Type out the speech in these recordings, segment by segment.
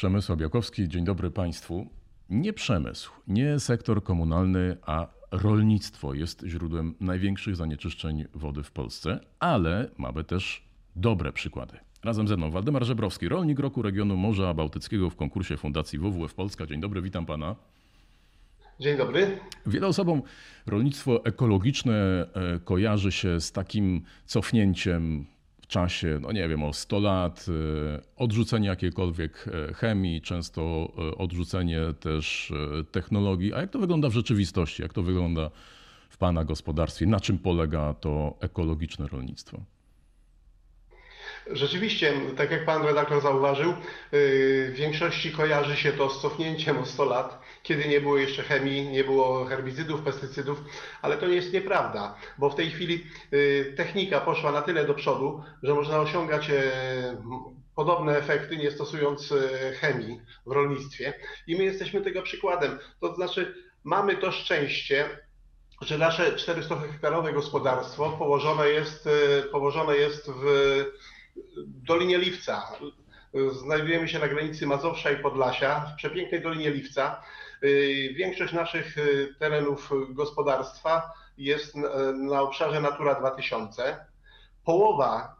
Przemysł Białkowski, dzień dobry Państwu. Nie przemysł, nie sektor komunalny, a rolnictwo jest źródłem największych zanieczyszczeń wody w Polsce, ale mamy też dobre przykłady. Razem ze mną Waldemar Żebrowski, rolnik roku regionu Morza Bałtyckiego w konkursie Fundacji WWF Polska. Dzień dobry, witam Pana. Dzień dobry. Wiele osobom rolnictwo ekologiczne e, kojarzy się z takim cofnięciem czasie, no nie wiem, o 100 lat, y, odrzucenie jakiejkolwiek e, chemii, często e, odrzucenie też e, technologii. A jak to wygląda w rzeczywistości? Jak to wygląda w Pana gospodarstwie? Na czym polega to ekologiczne rolnictwo? Rzeczywiście, tak jak pan redaktor zauważył, y, w większości kojarzy się to z cofnięciem o 100 lat, kiedy nie było jeszcze chemii, nie było herbicydów, pestycydów, ale to nie jest nieprawda, bo w tej chwili y, technika poszła na tyle do przodu, że można osiągać e, podobne efekty nie stosując e, chemii w rolnictwie i my jesteśmy tego przykładem. To znaczy mamy to szczęście, że nasze 400-hektarowe gospodarstwo położone jest, e, położone jest w Dolinie Liwca. Znajdujemy się na granicy Mazowsza i Podlasia, w przepięknej Dolinie Liwca. Większość naszych terenów gospodarstwa jest na obszarze Natura 2000. Połowa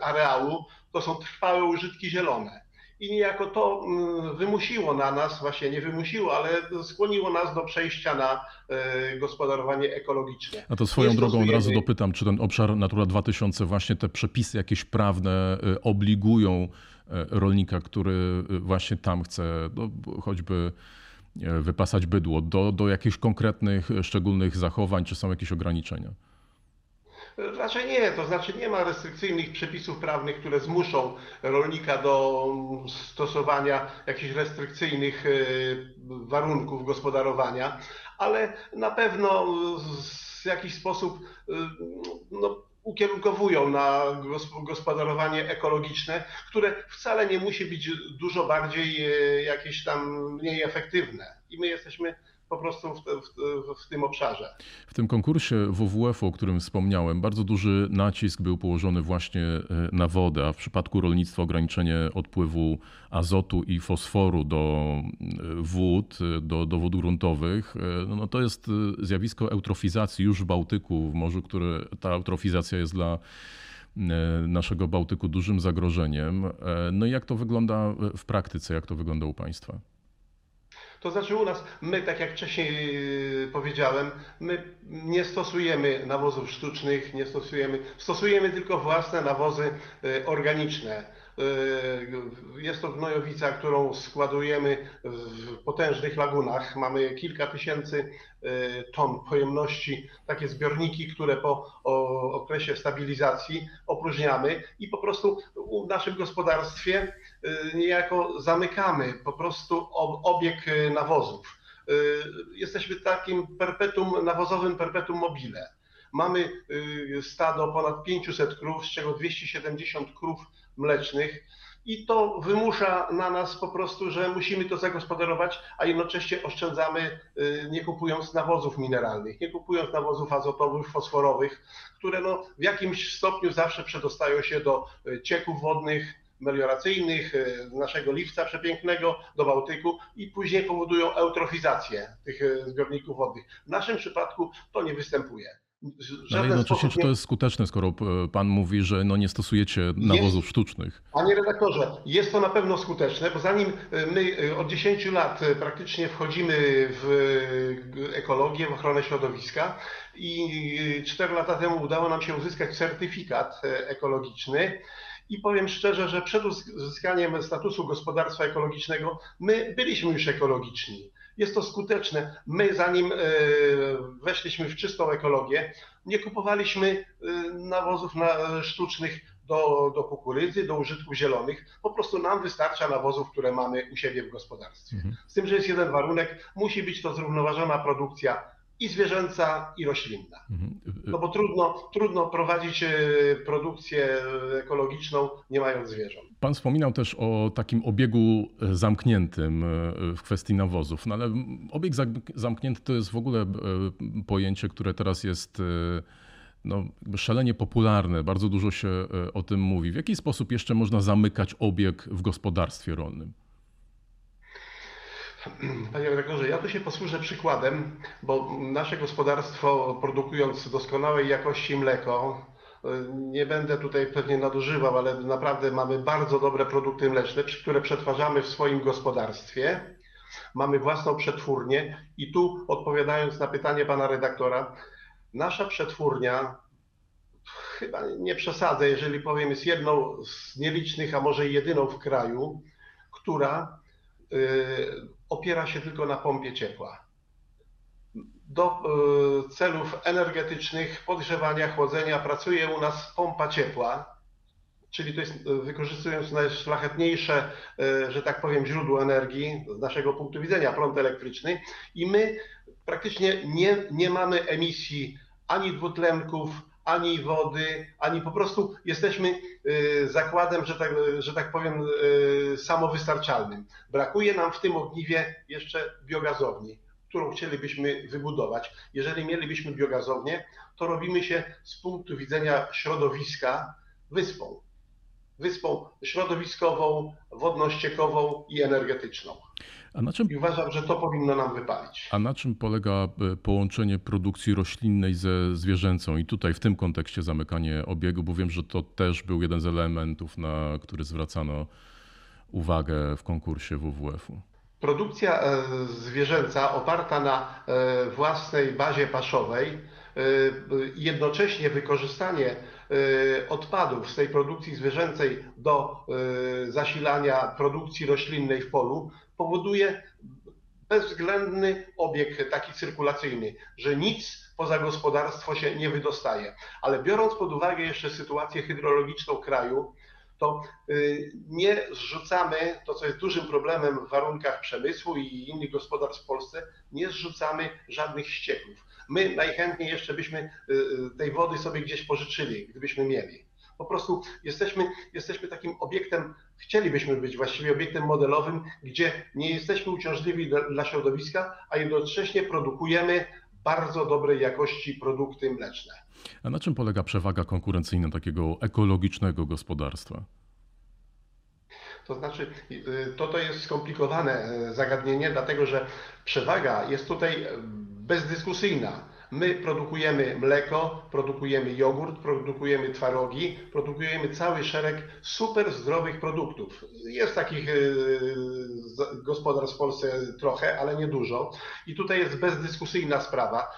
areału to są trwałe użytki zielone i niejako to mm, wymusiło na nas, właśnie nie wymusiło, ale skłoniło nas do przejścia na e, gospodarowanie ekologiczne. A to swoją drogą od razu dopytam, czy ten obszar Natura 2000, właśnie te przepisy jakieś prawne e, obligują e, rolnika, który właśnie tam chce no, choćby wypasać bydło, do, do jakichś konkretnych, szczególnych zachowań, czy są jakieś ograniczenia? Raczej nie, to znaczy nie ma restrykcyjnych przepisów prawnych, które zmuszą rolnika do stosowania jakichś restrykcyjnych e, warunków gospodarowania, ale na pewno w jakiś sposób e, no, ukierunkowują na gospodarowanie ekologiczne, które wcale nie musi być dużo bardziej e, jakieś tam mniej efektywne. I my jesteśmy po prostu w, w, w, tym obszarze. W tym konkursie WWF-u, o którym wspomniałem, bardzo duży nacisk był położony właśnie e, na wodę, a w przypadku rolnictwa ograniczenie odpływu azotu i fosforu do e, wód, e, do, do wód gruntowych. No, no to jest zjawisko eutrofizacji już w Bałtyku, w morzu, które ta eutrofizacja jest dla naszego Bałtyku dużym zagrożeniem. No i jak to wygląda w praktyce, jak to wygląda u Państwa? To znaczy u nas, my tak jak wcześniej yy, powiedziałem, my nie stosujemy nawozów sztucznych, nie stosujemy, stosujemy tylko własne nawozy yy, organiczne. Yy, jest to gnojowica, którą składujemy w potężnych lagunach. Mamy kilka tysięcy ton pojemności, takie zbiorniki, które po okresie stabilizacji opróżniamy i po prostu w naszym gospodarstwie niejako zamykamy po prostu obieg nawozów. Jesteśmy takim perpetuum, nawozowym perpetuum mobile. Mamy stado ponad 500 krów, z czego 270 krów mlecznych i to wymusza na nas po prostu, że musimy to zagospodarować, a jednocześnie oszczędzamy, y, nie kupując nawozów mineralnych, nie kupując nawozów azotowych, fosforowych, które no w jakimś stopniu zawsze przedostają się do y, cieków wodnych, melioracyjnych, y, naszego liwca przepięknego do Bałtyku i później powodują eutrofizację tych zbiorników wodnych. W naszym przypadku to nie występuje. Ale jednocześnie, czy to jest skuteczne, skoro e, pan mówi, że no nie stosujecie nawozów jest, sztucznych? Panie redaktorze, jest to na pewno skuteczne, bo zanim e, my e, od 10 lat praktycznie wchodzimy w ekologię, w ochronę środowiska i 4 lata temu udało nam się uzyskać certyfikat ekologiczny, i powiem szczerze, że przed uzyskaniem statusu gospodarstwa ekologicznego my byliśmy już ekologiczni. Jest to skuteczne. My, zanim e, weszliśmy w czystą ekologię, nie kupowaliśmy e, nawozów sztucznych do, do kukurydzy, do użytków zielonych. Po prostu nam wystarcza nawozów, które mamy u siebie w gospodarstwie. Mhm. Z tym, że jest jeden warunek, musi być to zrównoważona produkcja i zwierzęca, i roślinna. Mhm. No bo trudno, trudno prowadzić e, produkcję ekologiczną, nie mając zwierząt. Pan wspominał też o takim obiegu e, zamkniętym e, w kwestii nawozów, no ale obieg zamknięty to jest w ogóle pojęcie, które teraz jest no, szalenie popularne, bardzo dużo się o tym mówi. W jaki sposób jeszcze można zamykać obieg w gospodarstwie rolnym? Panie redaktorze, ja tu się posłużę przykładem, bo nasze gospodarstwo produkując doskonałej jakości mleko, nie będę tutaj pewnie nadużywał, ale naprawdę mamy bardzo dobre produkty mleczne, które przetwarzamy w swoim gospodarstwie. Mamy własną przetwórnię i tu odpowiadając na pytanie pana redaktora, nasza przetwórnia, chyba nie przesadzę, jeżeli powiem, jest jedną z nielicznych, a może jedyną w kraju, która y, opiera się tylko na pompie ciepła. Do y, celów energetycznych, podgrzewania, chłodzenia pracuje u nas pompa ciepła, czyli to jest y, wykorzystując najszlachetniejsze, y, że tak powiem, źródło energii z naszego punktu widzenia, prąd elektryczny i my praktycznie nie, nie mamy emisji ani dwutlenków, ani wody, ani po prostu jesteśmy zakładem, że tak, że tak powiem, samowystarczalnym. Brakuje nam w tym ogniwie jeszcze biogazowni którą chcielibyśmy wybudować. Jeżeli mielibyśmy biogazownię, to robimy się z punktu widzenia środowiska wyspą. Wyspą środowiskową, wodno-ściekową i energetyczną. A na czym... I uważam, że to powinno nam wypalić. A na czym polega e, połączenie produkcji roślinnej ze zwierzęcą i tutaj w tym kontekście zamykanie obiegu, bo wiem, że to też był jeden z elementów, na który zwracano uwagę w konkursie WWF-u. Produkcja e, zwierzęca oparta na e, własnej bazie paszowej, jednocześnie wykorzystanie odpadów z tej produkcji zwierzęcej do zasilania produkcji roślinnej w polu powoduje bezwzględny obieg taki cyrkulacyjny, że nic poza gospodarstwo się nie wydostaje. Ale biorąc pod uwagę jeszcze sytuację hydrologiczną kraju, to y, nie zrzucamy, to co jest dużym problemem w warunkach przemysłu i innych gospodarstw w Polsce, nie zrzucamy żadnych ścieków. My najchętniej jeszcze byśmy y, y, tej wody sobie gdzieś pożyczyli, gdybyśmy mieli. Po prostu jesteśmy, jesteśmy takim obiektem, chcielibyśmy być właściwie obiektem modelowym, gdzie nie jesteśmy uciążliwi dla, środowiska, a jednocześnie produkujemy bardzo dobrej jakości produkty mleczne. A na czym polega przewaga konkurencyjna takiego ekologicznego gospodarstwa? To znaczy, to to jest skomplikowane zagadnienie, dlatego że przewaga jest tutaj bezdyskusyjna. My produkujemy mleko, produkujemy jogurt, produkujemy twarogi, produkujemy cały szereg super zdrowych produktów. Jest takich e, gospodarstw w Polsce trochę, ale nie dużo. I tutaj jest bezdyskusyjna sprawa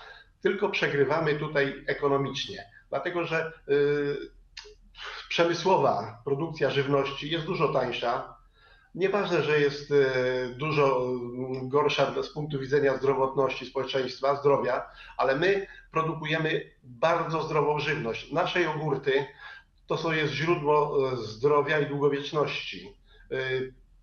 tylko przegrywamy tutaj ekonomicznie, dlatego że y, przemysłowa produkcja żywności jest dużo tańsza. Nieważne, że jest y, dużo gorsza z punktu widzenia zdrowotności społeczeństwa, zdrowia, ale my produkujemy bardzo zdrową żywność. Nasze jogurty to są jest źródło y, zdrowia i długowieczności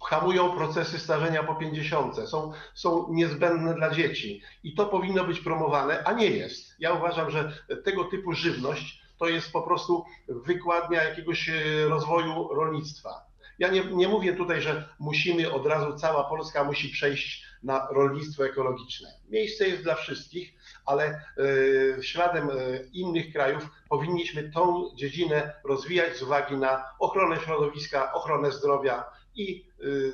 hamują procesy starzenia po 50, są, są niezbędne dla dzieci i to powinno być promowane, a nie jest. Ja uważam, że tego typu żywność to jest po prostu wykładnia jakiegoś e, rozwoju rolnictwa. Ja nie, nie mówię tutaj, że musimy od razu, cała Polska musi przejść na rolnictwo ekologiczne. Miejsce jest dla wszystkich, ale y, śladem y, innych krajów powinniśmy tą dziedzinę rozwijać z uwagi na ochronę środowiska, ochronę zdrowia, i y,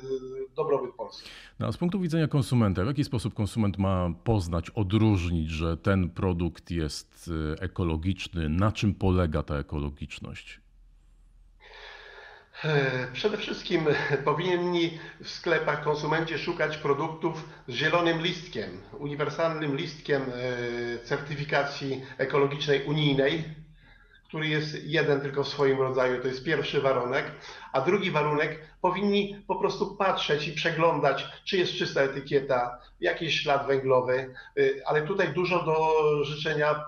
dobrobyt Polski. No, a z punktu widzenia konsumenta, w jaki sposób konsument ma poznać, odróżnić, że ten produkt jest ekologiczny? Na czym polega ta ekologiczność? E, przede wszystkim powinni w sklepach konsumenci szukać produktów z zielonym listkiem, uniwersalnym listkiem e, certyfikacji ekologicznej unijnej, który jest jeden tylko w swoim rodzaju, to jest pierwszy warunek, a drugi warunek powinni po prostu patrzeć i przeglądać, czy jest czysta etykieta, jakiś ślad węglowy, y, ale tutaj dużo do życzenia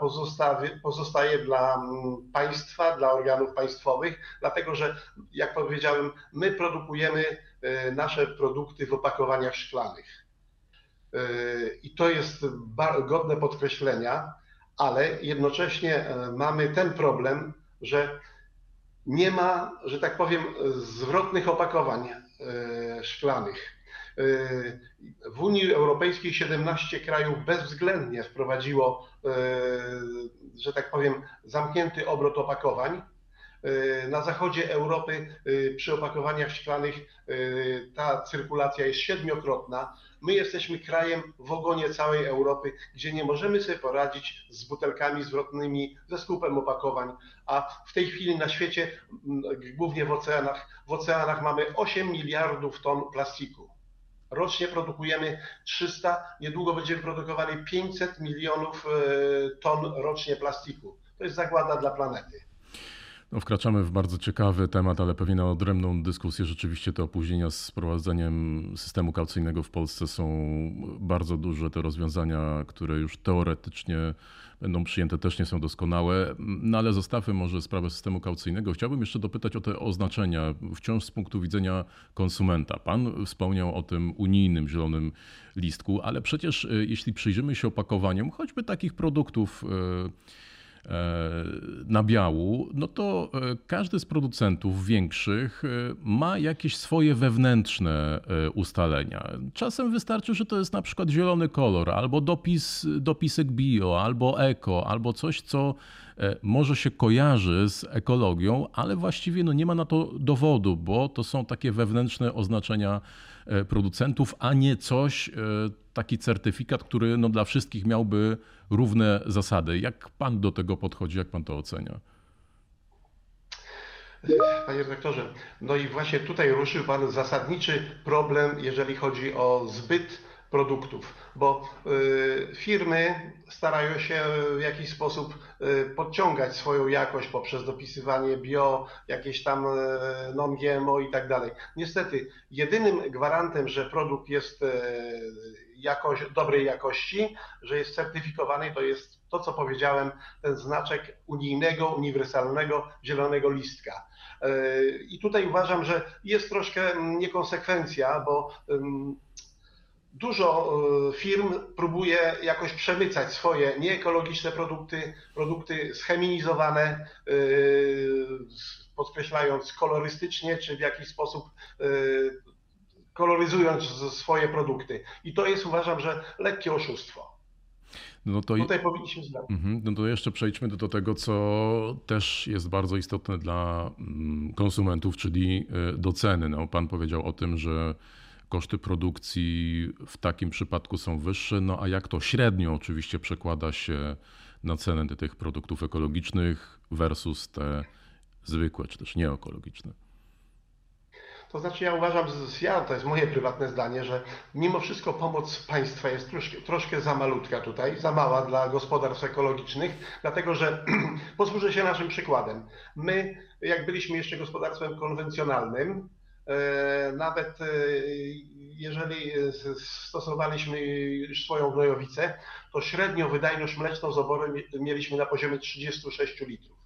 pozostaje dla mm, państwa, dla organów państwowych, dlatego że, jak powiedziałem, my produkujemy y, nasze produkty w opakowaniach szklanych. Y, I to jest godne podkreślenia ale jednocześnie e, mamy ten problem, że nie ma, że tak powiem, zwrotnych opakowań e, szklanych. E, w Unii Europejskiej 17 krajów bezwzględnie wprowadziło, że tak powiem, zamknięty obrot opakowań. Y, Na zachodzie Europy y, przy opakowaniach szklanych y, ta cyrkulacja jest siedmiokrotna. My jesteśmy krajem w ogonie całej Europy, gdzie nie możemy sobie poradzić z butelkami zwrotnymi, ze skupem opakowań, a w tej chwili na świecie, m, głównie w oceanach, w oceanach mamy 8 miliardów ton plastiku. Rocznie produkujemy 300, niedługo będziemy produkowali 500 milionów ton rocznie plastiku. To jest zagłada dla planety. No, wkraczamy w bardzo ciekawy temat, ale pewnie na odrębną dyskusję. Rzeczywiście te opóźnienia z wprowadzeniem systemu kaucyjnego w Polsce są bardzo duże. Te rozwiązania, które już teoretycznie będą przyjęte, też nie są doskonałe. No ale zostawmy może sprawę systemu kaucyjnego. Chciałbym jeszcze dopytać o te oznaczenia, wciąż z punktu widzenia konsumenta. Pan wspomniał o tym unijnym zielonym listku, ale przecież y, jeśli przyjrzymy się opakowaniom, choćby takich produktów, e, nabiału, no to e, każdy z producentów większych e, ma jakieś swoje wewnętrzne e, ustalenia. Czasem wystarczy, że to jest na przykład zielony kolor, albo dopis, dopisek bio, albo eko, albo coś, co e, może się kojarzy z ekologią, ale właściwie no nie ma na to dowodu, bo to są takie wewnętrzne oznaczenia e, producentów, a nie coś, e, taki certyfikat, który no dla wszystkich miałby równe zasady. Jak pan do tego podchodzi, jak pan to ocenia? Panie redaktorze, no i właśnie tutaj ruszył Pan zasadniczy problem, jeżeli chodzi o zbyt produktów, bo y, firmy starają się w jakiś sposób y, podciągać swoją jakość poprzez dopisywanie bio, jakieś tam y, non-GMO i tak dalej. Niestety, jedynym gwarantem, że produkt jest y, jakoś, dobrej jakości, że jest certyfikowany, to jest to, co powiedziałem, ten znaczek unijnego, uniwersalnego, zielonego listka. I tutaj uważam, że jest troszkę mm, niekonsekwencja, bo dużo y, firm próbuje jakoś przemycać swoje nieekologiczne produkty, produkty scheminizowane, y, podkreślając kolorystycznie czy w jakiś sposób y, koloryzując swoje produkty. I to jest uważam, że lekkie oszustwo. No to, Tutaj powinniśmy znać. Mhm, no to jeszcze przejdźmy do, do tego, co też jest bardzo istotne dla mm, konsumentów, czyli do ceny. No, pan powiedział o tym, że koszty produkcji w takim przypadku są wyższe, no a jak to średnio oczywiście przekłada się na cenę ty- tych produktów ekologicznych versus te zwykłe, czy też nieekologiczne. To znaczy ja uważam, ja, to jest moje prywatne zdanie, że mimo wszystko pomoc państwa jest troszkę, troszkę za malutka tutaj, za mała dla gospodarstw ekologicznych, dlatego że posłużę się naszym przykładem. My, jak byliśmy jeszcze gospodarstwem konwencjonalnym, nawet e, jeżeli e, s- stosowaliśmy swoją gnojowicę, to średnio wydajność mleczną z obory mie- mieliśmy na poziomie 36 litrów.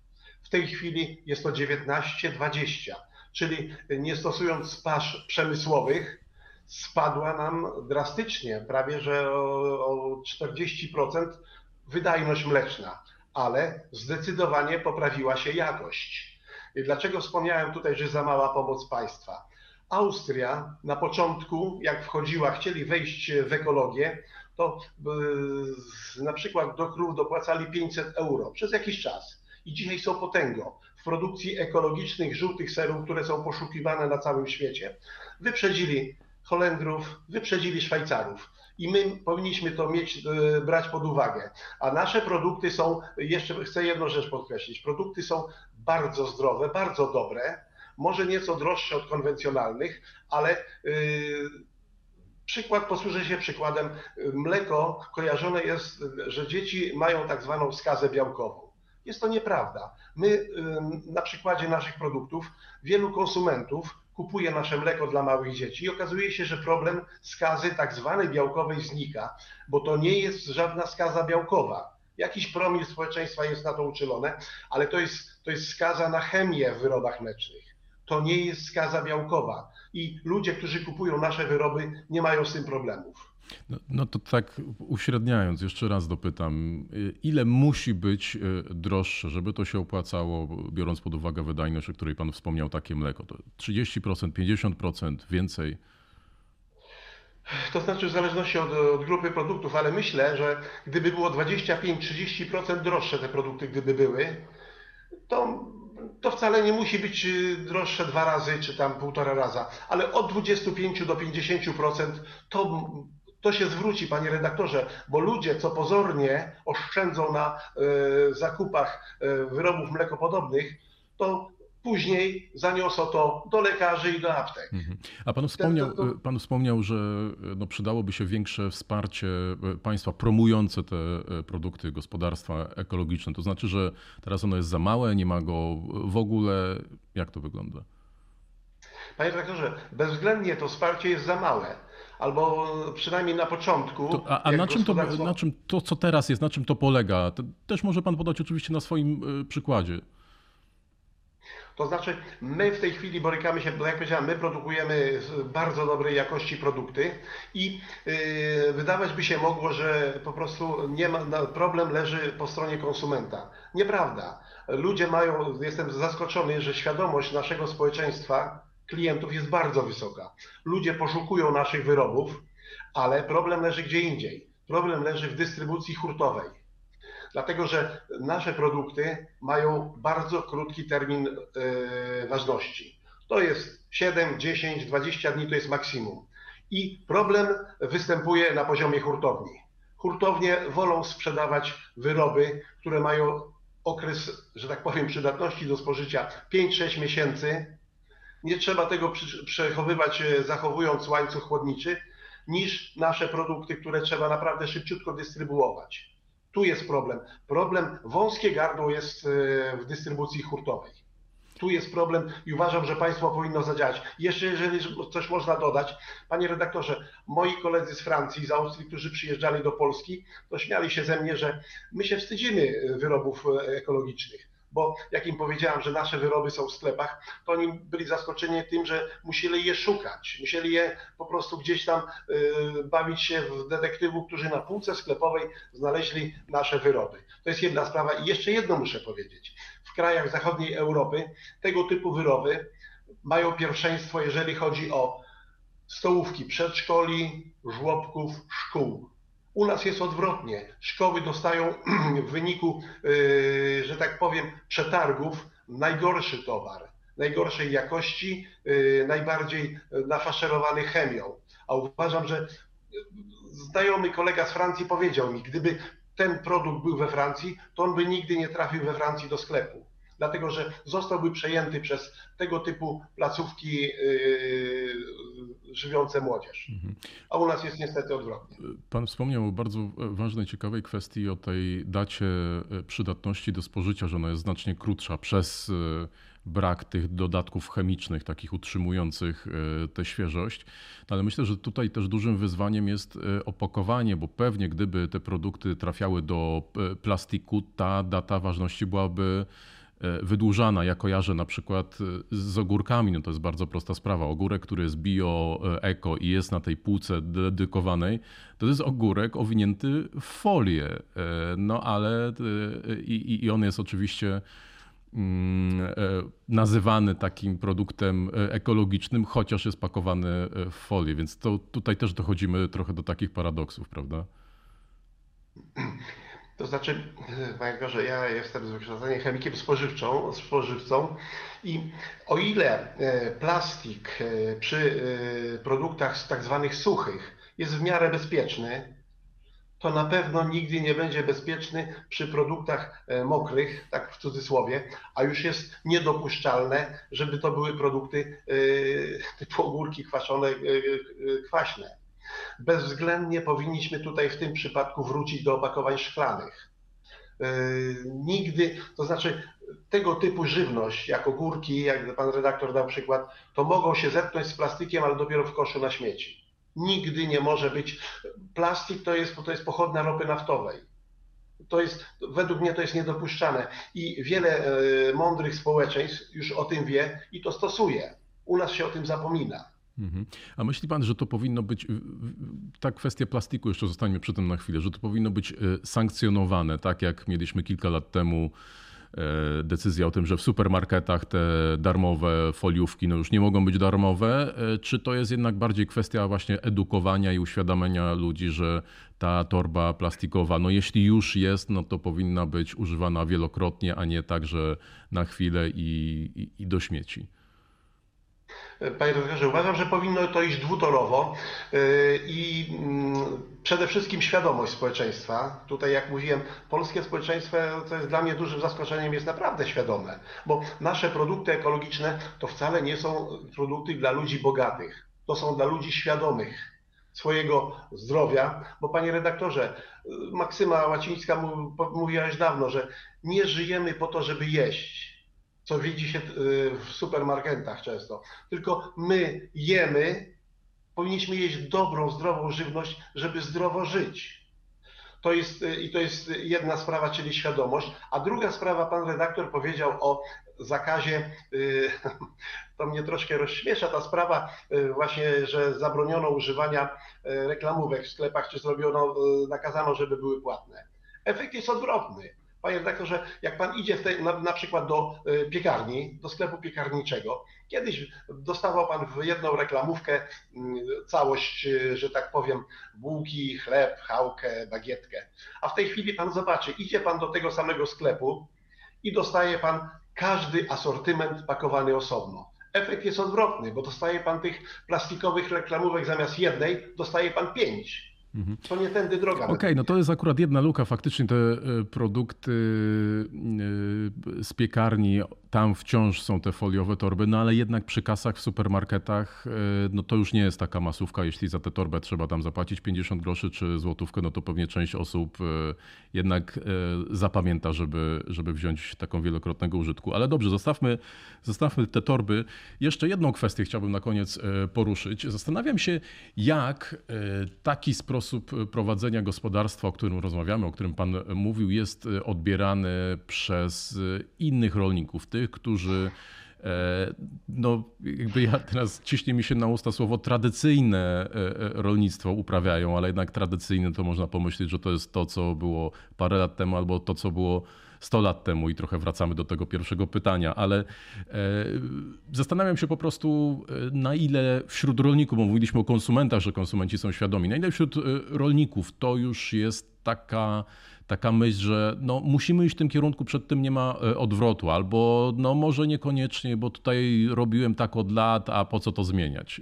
W tej chwili jest to 19-20 czyli nie stosując pasz przemysłowych, spadła nam drastycznie, prawie że o 40% wydajność mleczna, ale zdecydowanie poprawiła się jakość. Dlaczego wspomniałem tutaj, że za mała pomoc państwa? Austria na początku, jak wchodziła, chcieli wejść w ekologię, to y, na przykład do krów dopłacali 500 euro przez jakiś czas. I dzisiaj są potęgą w produkcji ekologicznych żółtych serów, które są poszukiwane na całym świecie. Wyprzedzili Holendrów, wyprzedzili Szwajcarów. I my powinniśmy to mieć, e, brać pod uwagę. A nasze produkty są, jeszcze chcę jedną rzecz podkreślić, produkty są bardzo zdrowe, bardzo dobre, może nieco droższe od konwencjonalnych, ale yy, Przykład, posłużę się przykładem. Mleko kojarzone jest, że dzieci mają tak zwaną skazę białkową. Jest to nieprawda. My na przykładzie naszych produktów wielu konsumentów kupuje nasze mleko dla małych dzieci i okazuje się, że problem skazy tak zwanej białkowej znika, bo to nie jest żadna skaza białkowa. Jakiś promil społeczeństwa jest na to uczulone, ale to jest, to jest skaza na chemię w wyrobach mlecznych. To nie jest skaza białkowa i ludzie, którzy kupują nasze wyroby, nie mają z tym problemów. No, no to tak uśredniając, jeszcze raz dopytam, y, ile musi być y, droższe, żeby to się opłacało, biorąc pod uwagę wydajność, o której pan wspomniał, takie mleko? To 30%, 50%, więcej? To znaczy w zależności od, od grupy produktów, ale myślę, że gdyby było 25-30% droższe te produkty, gdyby były, to to wcale nie musi być y, droższe dwa razy czy tam półtora raza, ale od 25 do 50% to, to się zwróci, panie redaktorze, bo ludzie, co pozornie oszczędzą na y, zakupach y, wyrobów mlekopodobnych, to później zaniosą to do lekarzy i do aptek. Mhm. A pan wspomniał, to, to... pan wspomniał że no, przydałoby się większe wsparcie państwa promujące te produkty gospodarstwa ekologiczne. To znaczy, że teraz ono jest za małe, nie ma go w ogóle. Jak to wygląda? Panie dyrektorze, bezwzględnie to wsparcie jest za małe albo przynajmniej na początku. To, a, a na, czym to, na czym to, co teraz jest, na czym to polega? To też może Pan podać oczywiście na swoim e, przykładzie. To znaczy, my w tej chwili borykamy się, bo jak powiedziałem, my produkujemy bardzo dobrej jakości produkty i yy, wydawać by się mogło, że po prostu nie ma, problem leży po stronie konsumenta. Nieprawda. Ludzie mają, jestem zaskoczony, że świadomość naszego społeczeństwa, klientów jest bardzo wysoka. Ludzie poszukują naszych wyrobów, ale problem leży gdzie indziej. Problem leży w dystrybucji hurtowej dlatego że nasze produkty mają bardzo krótki termin e, ważności. To jest 7, 10, 20 dni to jest maksimum. I problem występuje na poziomie hurtowni. Hurtownie wolą sprzedawać wyroby, które mają okres, że tak powiem, przydatności do spożycia 5-6 miesięcy. Nie trzeba tego przechowywać, e, zachowując łańcuch chłodniczy, niż nasze produkty, które trzeba naprawdę szybciutko dystrybuować. Tu jest problem. Problem, wąskie gardło jest e, w dystrybucji hurtowej. Tu jest problem i uważam, że państwo powinno zadziałać. Jeszcze jeżeli coś można dodać, panie redaktorze, moi koledzy z Francji, z Austrii, którzy przyjeżdżali do Polski, to śmiali się ze mnie, że my się wstydzimy wyrobów e, ekologicznych bo jak im powiedziałem, że nasze wyroby są w sklepach, to oni byli zaskoczeni tym, że musieli je szukać, musieli je po prostu gdzieś tam y, bawić się w detektywów, którzy na półce sklepowej znaleźli nasze wyroby. To jest jedna sprawa i jeszcze jedno muszę powiedzieć. W krajach zachodniej Europy tego typu wyroby mają pierwszeństwo, jeżeli chodzi o stołówki przedszkoli, żłobków, szkół. U nas jest odwrotnie. Szkoły dostają w wyniku, yy, że tak powiem, przetargów najgorszy towar, najgorszej jakości, yy, najbardziej nafaszerowany chemią. A uważam, że znajomy kolega z Francji powiedział mi, gdyby ten produkt był we Francji, to on by nigdy nie trafił we Francji do sklepu dlatego że zostałby przejęty przez tego typu placówki yy, żywiące młodzież. Mhm. A u nas jest niestety odwrotnie. Pan wspomniał o bardzo ważnej, ciekawej kwestii, o tej dacie e, przydatności do spożycia, że ona jest znacznie krótsza przez e, brak tych dodatków chemicznych, takich utrzymujących e, tę świeżość. No, ale myślę, że tutaj też dużym wyzwaniem jest opakowanie, bo pewnie gdyby te produkty trafiały do plastiku, ta data ważności byłaby wydłużana. Ja kojarzę na przykład e, z ogórkami, no to jest bardzo prosta sprawa. Ogórek, który jest bio, e, eko i jest na tej półce dedykowanej, to jest ogórek owinięty w folię. No ale i, i on jest oczywiście mm, nazywany takim produktem ekologicznym, chociaż jest pakowany w folię, więc to tutaj też dochodzimy trochę do takich paradoksów, prawda? To znaczy, panie że ja jestem z wykształcenia chemikiem spożywczą, spożywcą i o ile e, plastik e, przy e, produktach tak zwanych suchych jest w miarę bezpieczny, to na pewno nigdy nie będzie bezpieczny przy produktach mokrych, tak w cudzysłowie, a już jest niedopuszczalne, żeby to były produkty typu ogórki kwaszone, kwaśne. Bezwzględnie powinniśmy tutaj w tym przypadku wrócić do opakowań szklanych. Yy, nigdy, to znaczy tego typu żywność, jak ogórki, jak pan redaktor dał przykład, to mogą się zetknąć z plastikiem, ale dopiero w koszu na śmieci. Nigdy nie może być. Plastik to jest, to jest pochodna ropy naftowej. To jest, według mnie to jest niedopuszczane i wiele yy, mądrych społeczeństw już o tym wie i to stosuje. U nas się o tym zapomina. Mhm. A myśli pan, że to powinno być, ta kwestia plastiku, jeszcze zostańmy przy tym na chwilę, że to powinno być e, sankcjonowane, tak jak mieliśmy kilka lat temu decyzja o tym, że w supermarketach te darmowe foliówki no już nie mogą być darmowe. Czy to jest jednak bardziej kwestia właśnie edukowania i uświadamiania ludzi, że ta torba plastikowa, no jeśli już jest, no to powinna być używana wielokrotnie, a nie także na chwilę i, i, i do śmieci? Panie redaktorze, uważam, że powinno to iść dwutorowo y, i mm, przede wszystkim świadomość społeczeństwa. Tutaj, jak mówiłem, polskie społeczeństwo, co jest dla mnie dużym zaskoczeniem, jest naprawdę świadome, bo nasze produkty ekologiczne to wcale nie są produkty dla ludzi bogatych. To są dla ludzi świadomych swojego zdrowia, bo panie redaktorze, y, Maksyma Łacińska mówiła już dawno, że nie żyjemy po to, żeby jeść co widzi się y, w supermarketach często. Tylko my jemy, powinniśmy jeść dobrą, zdrową żywność, żeby zdrowo żyć. To jest, y, I to jest jedna sprawa, czyli świadomość. A druga sprawa, pan redaktor powiedział o zakazie, y, to mnie troszkę rozśmiesza ta sprawa właśnie, że zabroniono używania reklamówek w sklepach, czy zrobiono, nakazano, żeby były płatne. Efekt jest odwrotny Panie redaktorze, jak pan idzie tej, na, na, przykład do y, piekarni, do sklepu piekarniczego, kiedyś dostawał pan w jedną reklamówkę mm, całość, y, że tak powiem, bułki, chleb, chałkę, bagietkę. A w tej chwili pan zobaczy, idzie pan do tego samego sklepu i dostaje pan każdy asortyment pakowany osobno. Efekt jest odwrotny, bo dostaje pan tych plastikowych reklamówek zamiast jednej, dostaje pan pięć. To nie tędy droga. Okej, okay, no to jest akurat jedna luka. Faktycznie te e, produkty e, z piekarni, tam wciąż są te foliowe torby, no ale jednak przy kasach w supermarketach, e, no to już nie jest taka masówka. Jeśli za tę torbę trzeba tam zapłacić 50 groszy czy złotówkę, no to pewnie część osób jednak zapamięta, żeby, żeby wziąć taką wielokrotnego użytku. Ale dobrze, zostawmy, zostawmy te torby. Jeszcze jedną kwestię chciałbym na koniec poruszyć. Zastanawiam się, jak taki sposób e, prowadzenia gospodarstwa, o którym rozmawiamy, o którym Pan mówił, jest e, odbierany przez e, innych rolników, tych, którzy no, jakby ja teraz ciśnie mi się na usta słowo tradycyjne rolnictwo uprawiają, ale jednak tradycyjne to można pomyśleć, że to jest to, co było parę lat temu, albo to, co było 100 lat temu i trochę wracamy do tego pierwszego pytania, ale e, zastanawiam się po prostu, e, na ile wśród rolników, bo mówiliśmy o konsumentach, że konsumenci są świadomi, na ile wśród e, rolników to już jest taka taka myśl, że no, musimy iść w tym kierunku, przed tym nie ma odwrotu, albo no, może niekoniecznie, bo tutaj robiłem tak od lat, a po co to zmieniać?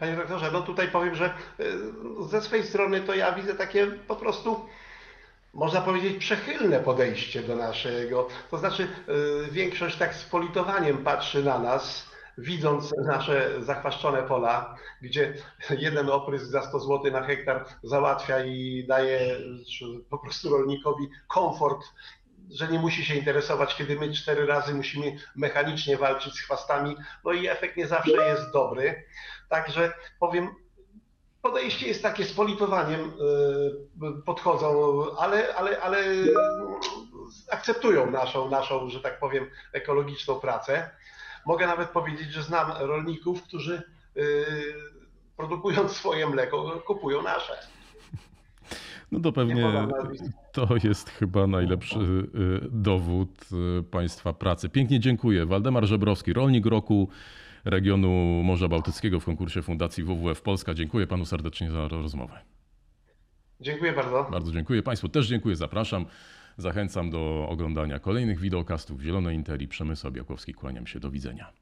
Panie doktorze, no tutaj powiem, że ze swojej strony to ja widzę takie po prostu można powiedzieć, przychylne podejście do naszego. To znaczy, y, większość tak z politowaniem patrzy na nas, widząc nasze zachwaszczone pola, gdzie jeden oprysk za 100 zł na hektar załatwia i daje po prostu rolnikowi komfort, że nie musi się interesować, kiedy my cztery razy musimy mechanicznie walczyć z chwastami, no i efekt nie zawsze jest dobry. Także powiem, podejście jest takie z politowaniem y, podchodzą, ale, ale, ale akceptują naszą, naszą, że tak powiem, ekologiczną pracę. Mogę nawet powiedzieć, że znam rolników, którzy y, produkując swoje mleko, kupują nasze. No to pewnie to jest chyba najlepszy y, dowód Państwa pracy. Pięknie dziękuję. Waldemar Żebrowski, rolnik roku regionu Morza Bałtyckiego w konkursie Fundacji WWF Polska. Dziękuję panu serdecznie za rozmowę. Dziękuję bardzo. Bardzo dziękuję państwu. Też dziękuję. Zapraszam. Zachęcam do oglądania kolejnych wideokastów Zielonej Interi. Przemysł Białkowski. Kłaniam się. Do widzenia.